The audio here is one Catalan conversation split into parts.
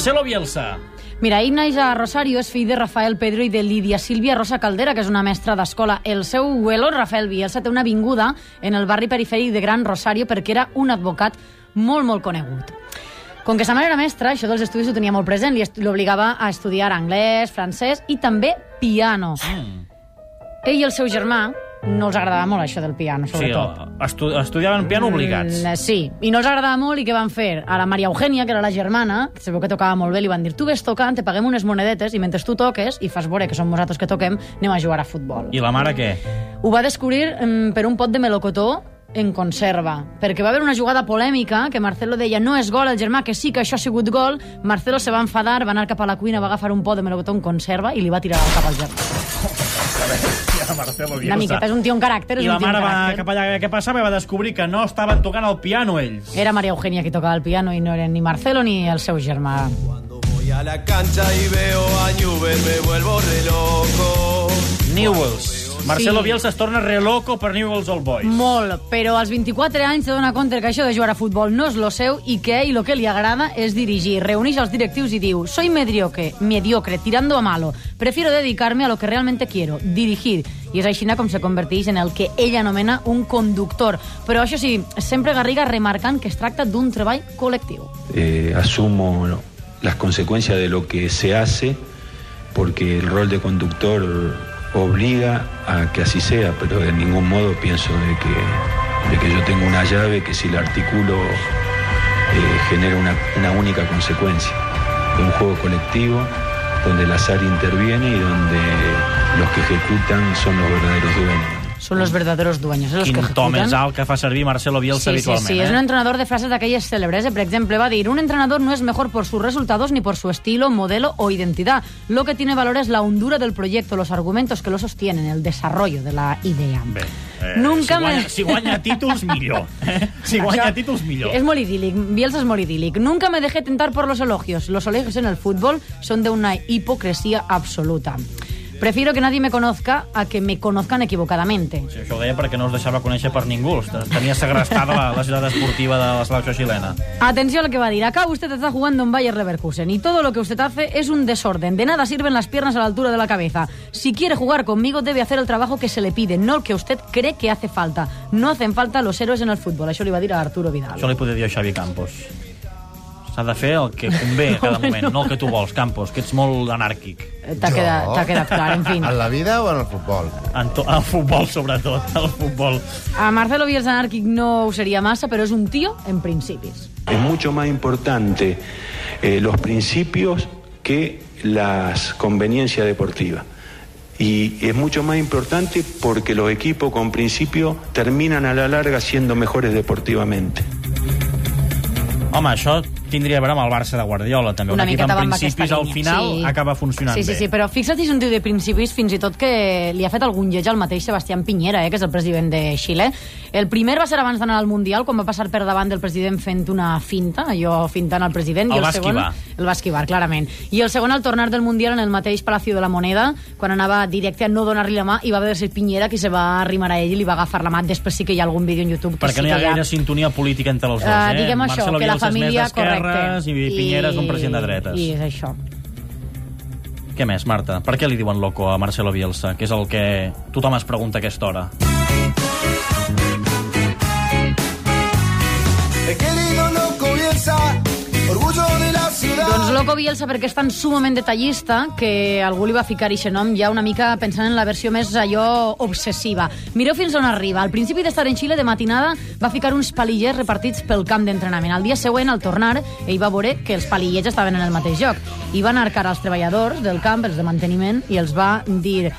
Marcelo Bielsa. Mira, ell naix a Rosario, és fill de Rafael Pedro i de Lídia Sílvia Rosa Caldera, que és una mestra d'escola. El seu abuelo, Rafael Bielsa, té una avinguda en el barri perifèric de Gran Rosario perquè era un advocat molt, molt conegut. Com que sa mare era mestra, això dels estudis ho tenia molt present, li est- l'obligava a estudiar anglès, francès i també piano. Mm. Ell i el seu germà no els agradava molt això del piano, Sí, sobretot. estu estudiaven piano obligats. Mm, sí, i no els agradava molt i què van fer? A la Maria Eugènia, que era la germana, que se veu que tocava molt bé, li van dir tu ves tocant, te paguem unes monedetes i mentre tu toques i fas veure que som nosaltres que toquem, anem a jugar a futbol. I la mare què? Ho va descobrir mm, per un pot de melocotó en conserva, perquè va haver una jugada polèmica que Marcelo deia no és gol, el germà que sí que això ha sigut gol, Marcelo se va enfadar, va anar cap a la cuina, va agafar un pot de melocotó en conserva i li va tirar al cap al germà. Marcelo Una miqueta, és un tio en caràcter, I la un tio en mare va caràcter. cap allà, què passava? I va descobrir que no estaven tocant el piano ells. Era Maria Eugènia qui tocava el piano i no eren ni Marcelo ni el seu germà. Cuando voy a la cancha y veo a Newell me vuelvo re loco. Newells. Marcelo Sí. Bielsa es torna re loco per Newells Old Boys. Molt, però als 24 anys se dona compte que això de jugar a futbol no és lo seu i que ell el que li agrada és dirigir. Reuneix els directius i diu «Soy mediocre, mediocre, tirando a malo. Prefiero dedicarme a lo que realmente quiero, dirigir». I és així com se converteix en el que ell anomena un conductor. Però això sí, sempre Garriga remarcant que es tracta d'un treball col·lectiu. Eh, asumo ¿no? las consecuencias de lo que se hace porque el rol de conductor obliga a que así sea, pero de ningún modo pienso de que, de que yo tengo una llave que si la articulo eh, genera una, una única consecuencia. Es un juego colectivo donde el azar interviene y donde los que ejecutan son los verdaderos dueños. Són los verdaderos dueños, los Quin que to més alt que fa servir Marcelo Bielsa Sí, sí, habitualment. sí, eh? es un entrenador de frases d'aquelles célebres. eh? Por ejemplo, va a decir, un entrenador no es mejor por sus resultados ni por su estilo, modelo o identidad. Lo que tiene valor es la hondura del proyecto, los argumentos que lo sostienen, el desarrollo de la idea. Bé, eh, Nunca si, guanya, me- si guanya títols, millor. Eh? Si guanya Això títols, millor. Es muy idílic, Bielsa es muy idílic. Nunca me dejé tentar por los elogios. Los elogios en el fútbol son de una hipocresía absoluta. Prefiero que nadie me conozca a que me conozcan equivocadamente. Sí, això ho deia perquè no es deixava conèixer per ningú. Tenia segrestada la, la ciutat esportiva de la selecció xilena. Atención a lo que va a decir. Acá usted está jugando en Bayer Leverkusen y todo lo que usted hace es un desorden. De nada sirven las piernas a la altura de la cabeza. Si quiere jugar conmigo debe hacer el trabajo que se le pide, no el que usted cree que hace falta. No hacen falta los héroes en el fútbol. Això li va dir a Arturo Vidal. Això li podria dir a Xavi Campos. S'ha de fer el que convé a cada moment, no el que tu vols, Campos, que ets molt anàrquic. T'ha quedat, t'ha quedat clar, en fin. En la vida o en el futbol? En, to, en futbol, sobretot, el futbol. A Marcelo Bielsa anàrquic no ho seria massa, però és un tio en principis. Es mucho más importante eh, los principios que las conveniencias deportivas. Y es mucho más importante porque los equipos con principio terminan a la larga siendo mejores deportivamente. Home, això tindria a veure amb el Barça de Guardiola, també. Una un equip miqueta amb principis, al final, sí. acaba funcionant Sí, sí, bé. sí, però fixa't si és un tio de principis, fins i tot que li ha fet algun lleig al mateix Sebastián Piñera, eh, que és el president de Xile. El primer va ser abans d'anar al Mundial, quan va passar per davant del president fent una finta, allò fintant al president. El i el va segon, esquivar. El va esquivar, clarament. I el segon, al tornar del Mundial, en el mateix Palacio de la Moneda, quan anava directe a no donar-li la mà, i va haver de ser Piñera qui se va arrimar a ell i li va agafar la mà. Després sí que hi ha algun vídeo en YouTube que Perquè sí no hi ha que hi ha... gaire sintonia política entre els dos, Uh, eh? diguem això, Marcelo que la família... és d'esquerres i Piñera és un president de dretes. I és això. Què més, Marta? Per què li diuen loco a Marcelo Bielsa? Que és el que tothom es pregunta a aquesta hora. Querido loco Bielsa, Doncs Loco Bielsa perquè és tan sumament detallista que algú li va ficar aquest nom ja una mica pensant en la versió més allò obsessiva. Mireu fins on arriba. Al principi d'estar en Xile de matinada va ficar uns palillers repartits pel camp d'entrenament. Al dia següent, al tornar, ell va veure que els palillers estaven en el mateix lloc. I va anar cara als treballadors del camp, els de manteniment, i els va dir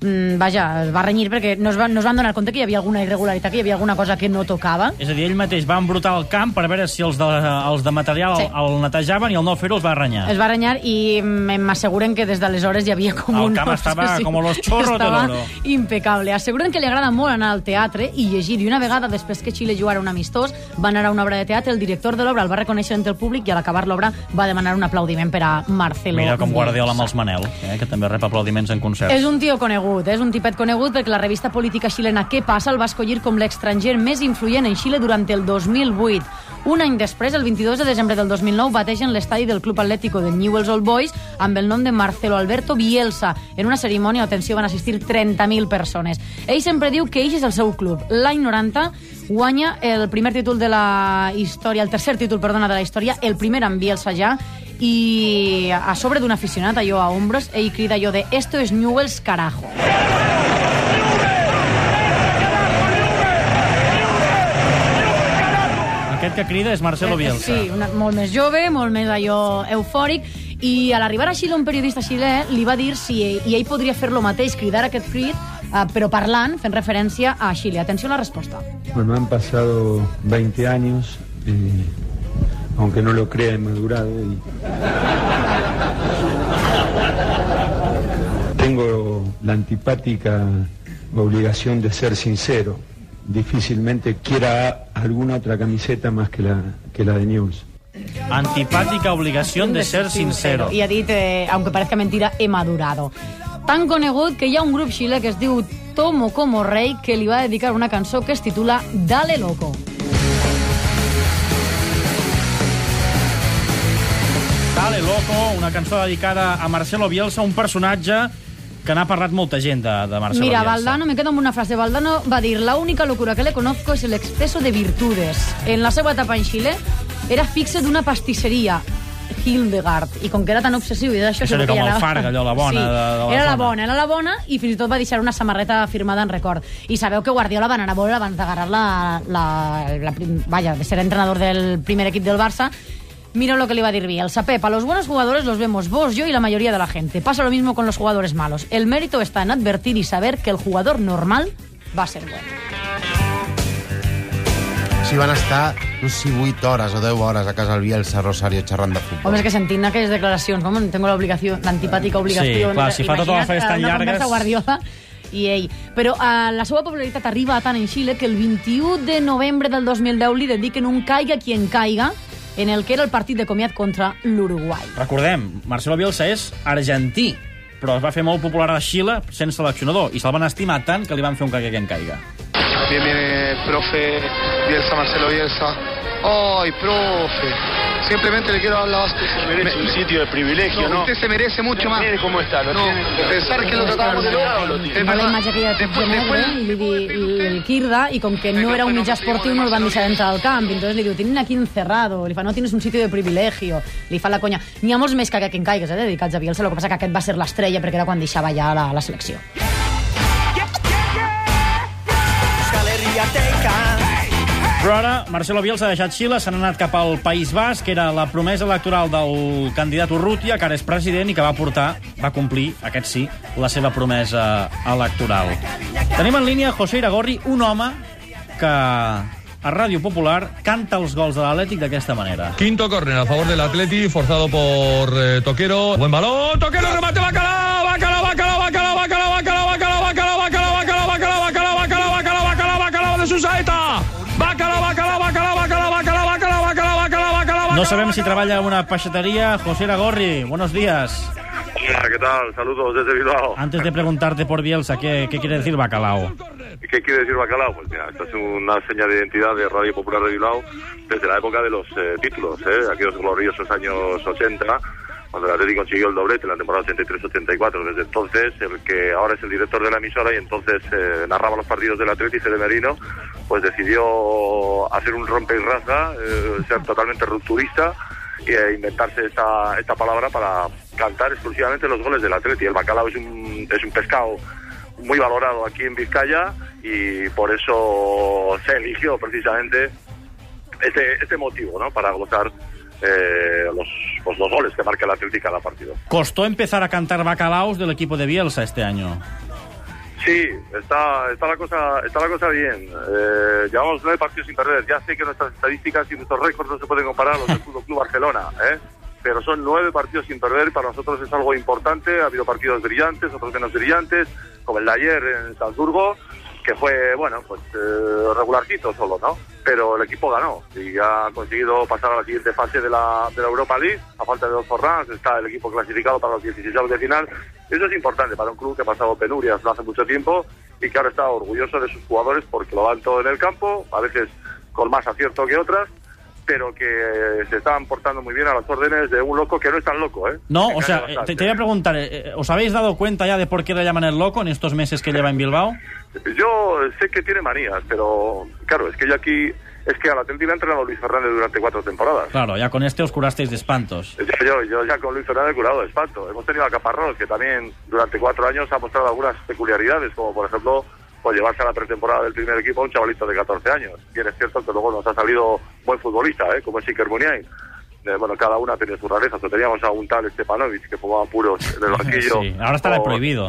mm, vaja, es va renyir perquè no es, van, no es van donar compte que hi havia alguna irregularitat, que hi havia alguna cosa que no tocava. És a dir, ell mateix va embrutar el camp per veure si els de, els de material Sí. sí. el netejaven i el no fer-ho els va renyar. Es va renyar i mm, m'asseguren que des d'aleshores hi havia com El un... camp estava com los chorros de l'oro. impecable. Asseguren que li agrada molt anar al teatre i llegir. I una vegada, després que Xile jugara un amistós, va anar a una obra de teatre, el director de l'obra el va reconèixer entre el públic i a l'acabar l'obra va demanar un aplaudiment per a Marcelo. Mira com. Guardiola amb els Manel, eh, que també rep aplaudiments en concerts. És un tio conegut conegut, és un tipet conegut perquè la revista política xilena Què passa el va escollir com l'estranger més influent en Xile durant el 2008. Un any després, el 22 de desembre del 2009, bategen l'estadi del Club Atlético de Newell's Old Boys amb el nom de Marcelo Alberto Bielsa. En una cerimònia, atenció, van assistir 30.000 persones. Ell sempre diu que ell és el seu club. L'any 90 guanya el primer títol de la història, el tercer títol, perdona, de la història, el primer amb Bielsa ja, i a sobre d'un aficionat, allò a ombros, ell crida allò de «Esto es Newell's carajo». Aquest que crida és Marcelo Bielsa. Sí, una, molt més jove, molt més allò eufòric, i a l'arribar a Xile, un periodista xilè li va dir si ell, i ell podria fer lo mateix, cridar aquest crit, eh, però parlant, fent referència a Xile. Atenció a la resposta. Bueno, han pasado 20 años, y, aunque no lo crea, he madurado y tengo la antipática obligación de ser sincero. Difícilmente quiera alguna otra camiseta más que la, que la de News. Antipàtica obligació de ser sincero. I ha dit, eh, aunque parezca mentira, he madurado. Tan conegut que hi ha un grup xilè que es diu Tomo como rei que li va dedicar una cançó que es titula Dale Loco. Loco, una cançó dedicada a Marcelo Bielsa, un personatge que n'ha parlat molta gent de, de Marcelo Mira, Bielsa. Valdano, me quedo amb una frase. Valdano va dir, la única locura que le conozco es el exceso de virtudes. En la seva etapa en Xile era fixe d'una pastisseria, Hildegard, i com que era tan obsessiu i d'això... Això era com el anava- Farga, allò, la bona Sí, de- de la era la bona, era la bona, i fins i tot va deixar una samarreta firmada en record. I sabeu que Guardiola va anar a veure abans d'agarrar la, la, la, prim- vaya, de ser entrenador del primer equip del Barça, Mira lo que le iba a decir Bielsa. Pep, a los buenos jugadores los vemos vos, yo y la mayoría de la gente. Pasa lo mismo con los jugadores malos. El mérito está en advertir y saber que el jugador normal va a ser bueno. Si van estar, no sé si 8 hores o 10 hores a casa del Bielsa Rosario xerrant de futbol. Home, és que sentint aquelles declaracions, com tengo l'obligació, l'antipàtica obligació... Sí, clar, si fa totes les festes tan conversa Guardiola i ell. Però eh, la seva popularitat arriba a tant en Xile que el 21 de novembre del 2010 li dediquen un caiga quien caiga en el que era el partit de comiat contra l'Uruguai. Recordem, Marcelo Bielsa és argentí, però es va fer molt popular a Xile sense seleccionador, i se'l van estimar tant que li van fer un cague que en caiga. Bien viene profe Bielsa, Marcelo Bielsa. ¡Ay, profe! Simplemente le quiero dar la base. merece un sitio de privilegio, ¿no? Usted se merece mucho más. Mire cómo está, ¿lo No, tiene? pensar que lo tratábamos de loco. Es Fa la verdad. imatge aquella de Después, Tito después, i li el Kirda, i com que no era un mitjà esportiu no el van deixar entrar al camp, entonces li diu, tienen aquí encerrado, li fa, no tienes un sitio de privilegio, li fa la conya. N'hi ha molts més que que en caigues, eh, dedicats a Bielsa, el que passa que aquest va ser l'estrella perquè era quan deixava ja la, la selecció. Però ara Marcelo Bielsa ha deixat Xile, s'han anat cap al País Basc, que era la promesa electoral del candidat Urrutia, que ara és president i que va portar, va complir, aquest sí, la seva promesa electoral. Tenim en línia José Iragorri, un home que a Ràdio Popular canta els gols de l'Atlètic d'aquesta manera. Quinto córner a favor del Atleti, forzado por eh, Toquero. Buen balón, Toquero, remate, Bacalao, Bacalao, No sabem si treballa en una peixatería. José Iragorri, buenos días. Hola, ¿qué tal? Saludos desde Bilbao. Antes de preguntarte por Bielsa, ¿qué, qué quiere decir bacalao? ¿Qué quiere decir Bacalao? Pues mira, esta es una seña de identidad de Radio Popular de Bilbao desde la época de los eh, títulos, ¿eh? aquellos gloriosos años 80, cuando el Atlético consiguió el doblete en la temporada 83-84. Desde entonces, el que ahora es el director de la emisora y entonces eh, narraba los partidos del Atlético, Fede Merino, pues decidió hacer un rompe y rasga, eh, ser totalmente rupturista eh, inventarse esta, esta palabra para cantar exclusivamente los goles del Atleti. El bacalao es un, es un pescado muy valorado aquí en Vizcaya y por eso se eligió precisamente este, este motivo, ¿no? Para glosar eh, los, pues los goles que marca el Atleti cada partido. Costó empezar a cantar bacalaos del equipo de Bielsa este año. Sí, está, está, la, cosa, está la cosa bien. Eh, llevamos nueve partidos sin perder. Ya sé que nuestras estadísticas y nuestros récords no se pueden comparar a los del Fútbol Club Barcelona, ¿eh? pero son nueve partidos sin perder. Para nosotros es algo importante. Ha habido partidos brillantes, otros menos brillantes, como el de ayer en Salzburgo. Que fue, bueno, pues eh, regularcito solo, ¿no? Pero el equipo ganó y ha conseguido pasar a la siguiente fase de la, de la Europa League. A falta de dos jornadas está el equipo clasificado para los 16 de final. Eso es importante para un club que ha pasado penurias no hace mucho tiempo y que ahora está orgulloso de sus jugadores porque lo dan todo en el campo, a veces con más acierto que otras, pero que se están portando muy bien a las órdenes de un loco que no es tan loco, ¿eh? No, o sea, eh, bastante. te, voy a preguntar, eh, eh, ¿os habéis dado cuenta ya de por qué le llaman el loco en estos meses que lleva en Bilbao? Yo sé que tiene manías, pero claro, es que yo aquí, es que al Atlético ha entrenado Luis Fernández durante cuatro temporadas. Claro, ya con este os curasteis de espantos. Yo, yo, ya con Luis Fernández he curado de espanto. Hemos tenido a Caparrós, que también durante cuatro años ha mostrado algunas peculiaridades, como por ejemplo, pues llevarse a la pretemporada del primer equipo a un chavalito de 14 años. Bien es cierto que luego nos ha salido buen futbolista, ¿eh? como es Iker Muniain. Eh, bueno, cada una sus rarezas. O teníamos a un tal Stepanovic que fumaba puros en el banquillo. Sí, ahora estará O- prohibido.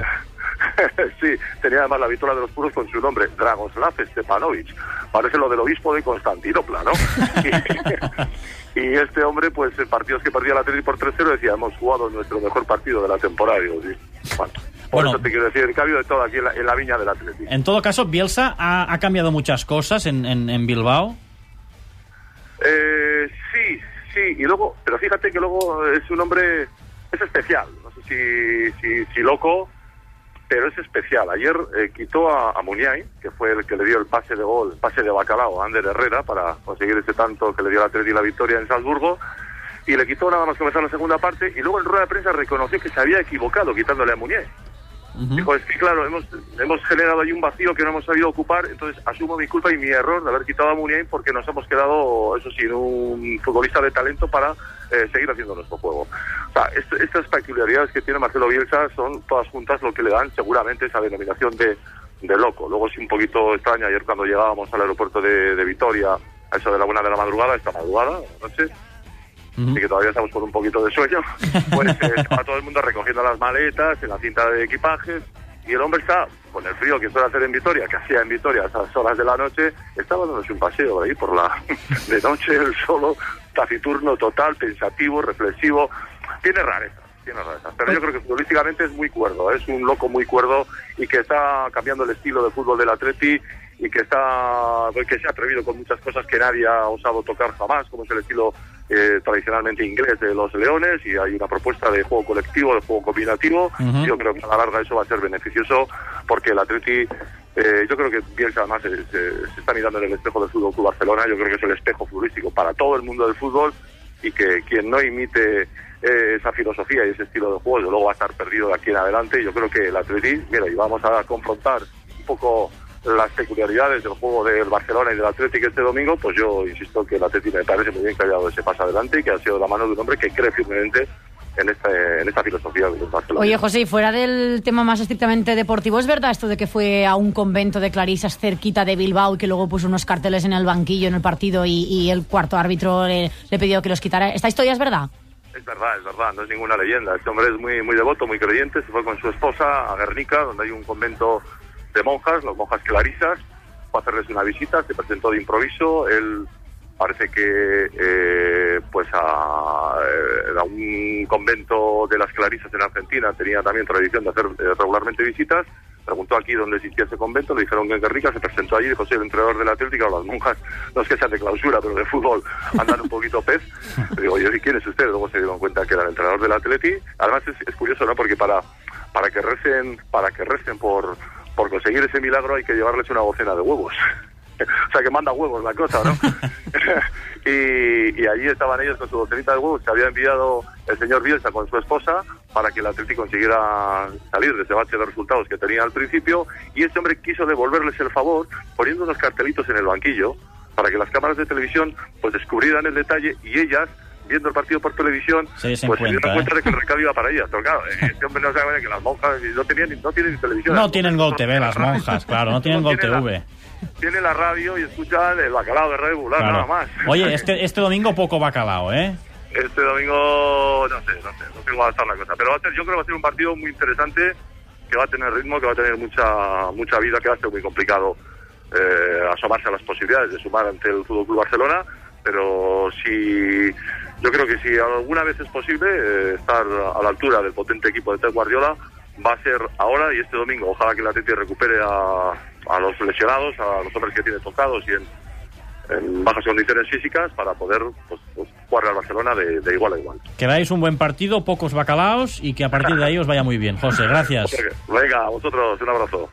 sí, tenía además la vitola de los puros con su nombre, Dragoslav Stepanovic. Parece lo del obispo de Constantinopla, ¿no? y, y este hombre, pues en partidos que perdía la Atlético por 3-0 decía, hemos jugado nuestro mejor partido de la temporada. Digo, sí. Bueno, por Bueno. eso te quiero decir, el cambio de todo aquí en la, en la viña del Atlético. En todo caso, Bielsa ha, ha cambiado muchas cosas en, en- en Bilbao. Eh, sí, sí, y luego, pero fíjate que luego es un hombre, es especial, no sé si, si, si loco, pero es especial. Ayer eh, quitó a, a Muniain, que fue el que le dio el pase de gol, el pase de bacalao a Ander Herrera para conseguir ese tanto que le dio la Atleti la victoria en Salzburgo, y le quitó nada más comenzar la segunda parte, y luego en rueda de prensa reconoció que se había equivocado quitándole a Muniain. Dijo, es que claro, hemos, hemos generado ahí un vacío que no hemos sabido ocupar, entonces asumo mi culpa y mi error de haber quitado a Muniain porque nos hemos quedado, eso sí, un futbolista de talento para eh, seguir haciendo nuestro juego. O sea, est- estas peculiaridades que tiene Marcelo Bielsa son todas juntas lo que le dan seguramente esa denominación de, de loco. Luego sí un poquito extraño, ayer cuando llegábamos al aeropuerto de, de Vitoria, a eso de la una de la madrugada, esta madrugada, noche, Y que todavía estamos con un poquito de sueño, pues eh, todo el mundo recogiendo las maletas en la cinta de equipajes y el hombre está, con el frío que suele hacer en Vitoria, que hacía en Vitoria a esas horas de la noche, estaba dándose un paseo por ahí por la de noche, él solo, taciturno total, pensativo, reflexivo, tiene rarezas. Tiene rarezas, pero yo creo que futbolísticamente es muy cuerdo, es un loco muy cuerdo y que está cambiando el estilo de fútbol del Atleti y que está que se ha atrevido con muchas cosas que nadie ha osado tocar jamás, como es el estilo eh, tradicionalmente inglés de los Leones y hay una propuesta de juego colectivo, de juego combinativo. Yo creo que a la larga eso va a ser beneficioso porque el Atleti, eh, yo creo que Bielsa además se, se- se está mirando en el espejo del Fútbol Club Barcelona. Yo creo que es el espejo futbolístico para todo el mundo del fútbol y que quien no imite eh, esa filosofía y ese estilo de juego, luego va a estar perdido de aquí en adelante. Yo creo que el Atleti, mira, y vamos a confrontar un poco las peculiaridades del juego del Barcelona y del Atlético este domingo, pues yo insisto que el Atlético me parece muy bien que haya dado ese paso adelante y que ha sido la mano de un hombre que cree firmemente en, este, en esta filosofía del Barcelona. Oye, José, y fuera del tema más estrictamente deportivo, ¿es verdad esto de que fue a un convento de clarisas cerquita de Bilbao y que luego puso unos carteles en el banquillo en el partido y, y el cuarto árbitro le, le pidió que los quitara? ¿Esta historia es verdad? Es verdad, es verdad, no es ninguna leyenda. Este hombre es muy, muy devoto, muy creyente. Se fue con su esposa a Guernica, donde hay un convento de monjas, las monjas clarisas. Fue a hacerles una visita, se presentó de improviso. Él parece que eh, pues a, eh, un convento de las clarisas en Argentina tenía también tradición de hacer eh, regularmente visitas. Preguntó aquí dónde existía ese convento, le dijeron que en Guernica, se presentó allí, dijo, soy el entrenador del Atlético, las monjas, no es que sean de clausura, pero de fútbol andan un poquito pez. Le digo, yo, ¿y quién es usted? Luego se dieron cuenta que era el entrenador del Atleti. Además es, es curioso, ¿no? Porque para, para que recen, para que recen por, por conseguir ese milagro hay que llevarles una docena de huevos. O sea, que manda huevos la cosa, ¿no? y, y allí estaban ellos con su docenita de huevos que había enviado el señor Bielsa con su esposa para que el Atlético consiguiera salir de ese bache de resultados que tenía al principio. Y este hombre quiso devolverles el favor poniendo unos cartelitos en el banquillo para que las cámaras de televisión pues descubrieran el detalle y ellas viendo el partido por televisión, pues se dieron cuenta ¿eh? de que el recado iba para ellas. Pero claro, eh, este hombre no sabe que las monjas no tenían, no tienen ni televisión. No tienen Gol TV las monjas, claro, no tienen Gol TV. tiene la radio y escucha el bacalao de Red Bull, Claro. nada más. Oye, este, este domingo poco bacalao, ¿eh? Este domingo, no sé, no sé, no sé cómo va a estar la cosa. Pero va a ser, yo creo que va a ser un partido muy interesante, que va a tener ritmo, que va a tener mucha mucha vida, que va a ser muy complicado eh, asomarse a las posibilidades de sumar ante el Fútbol Club Barcelona. Pero si yo creo que si alguna vez es posible eh, estar a la altura del potente equipo de Pep Guardiola, va a ser ahora y este domingo. Ojalá que el Atleti recupere a, a los lesionados, a los hombres que tiene tocados y en, en bajas condiciones físicas para poder pues, pues, jugar al Barcelona de, de igual a igual. Que veáis un buen partido, pocos bacalaos y que a partir de ahí os vaya muy bien. José, gracias. Venga, a vosotros un abrazo.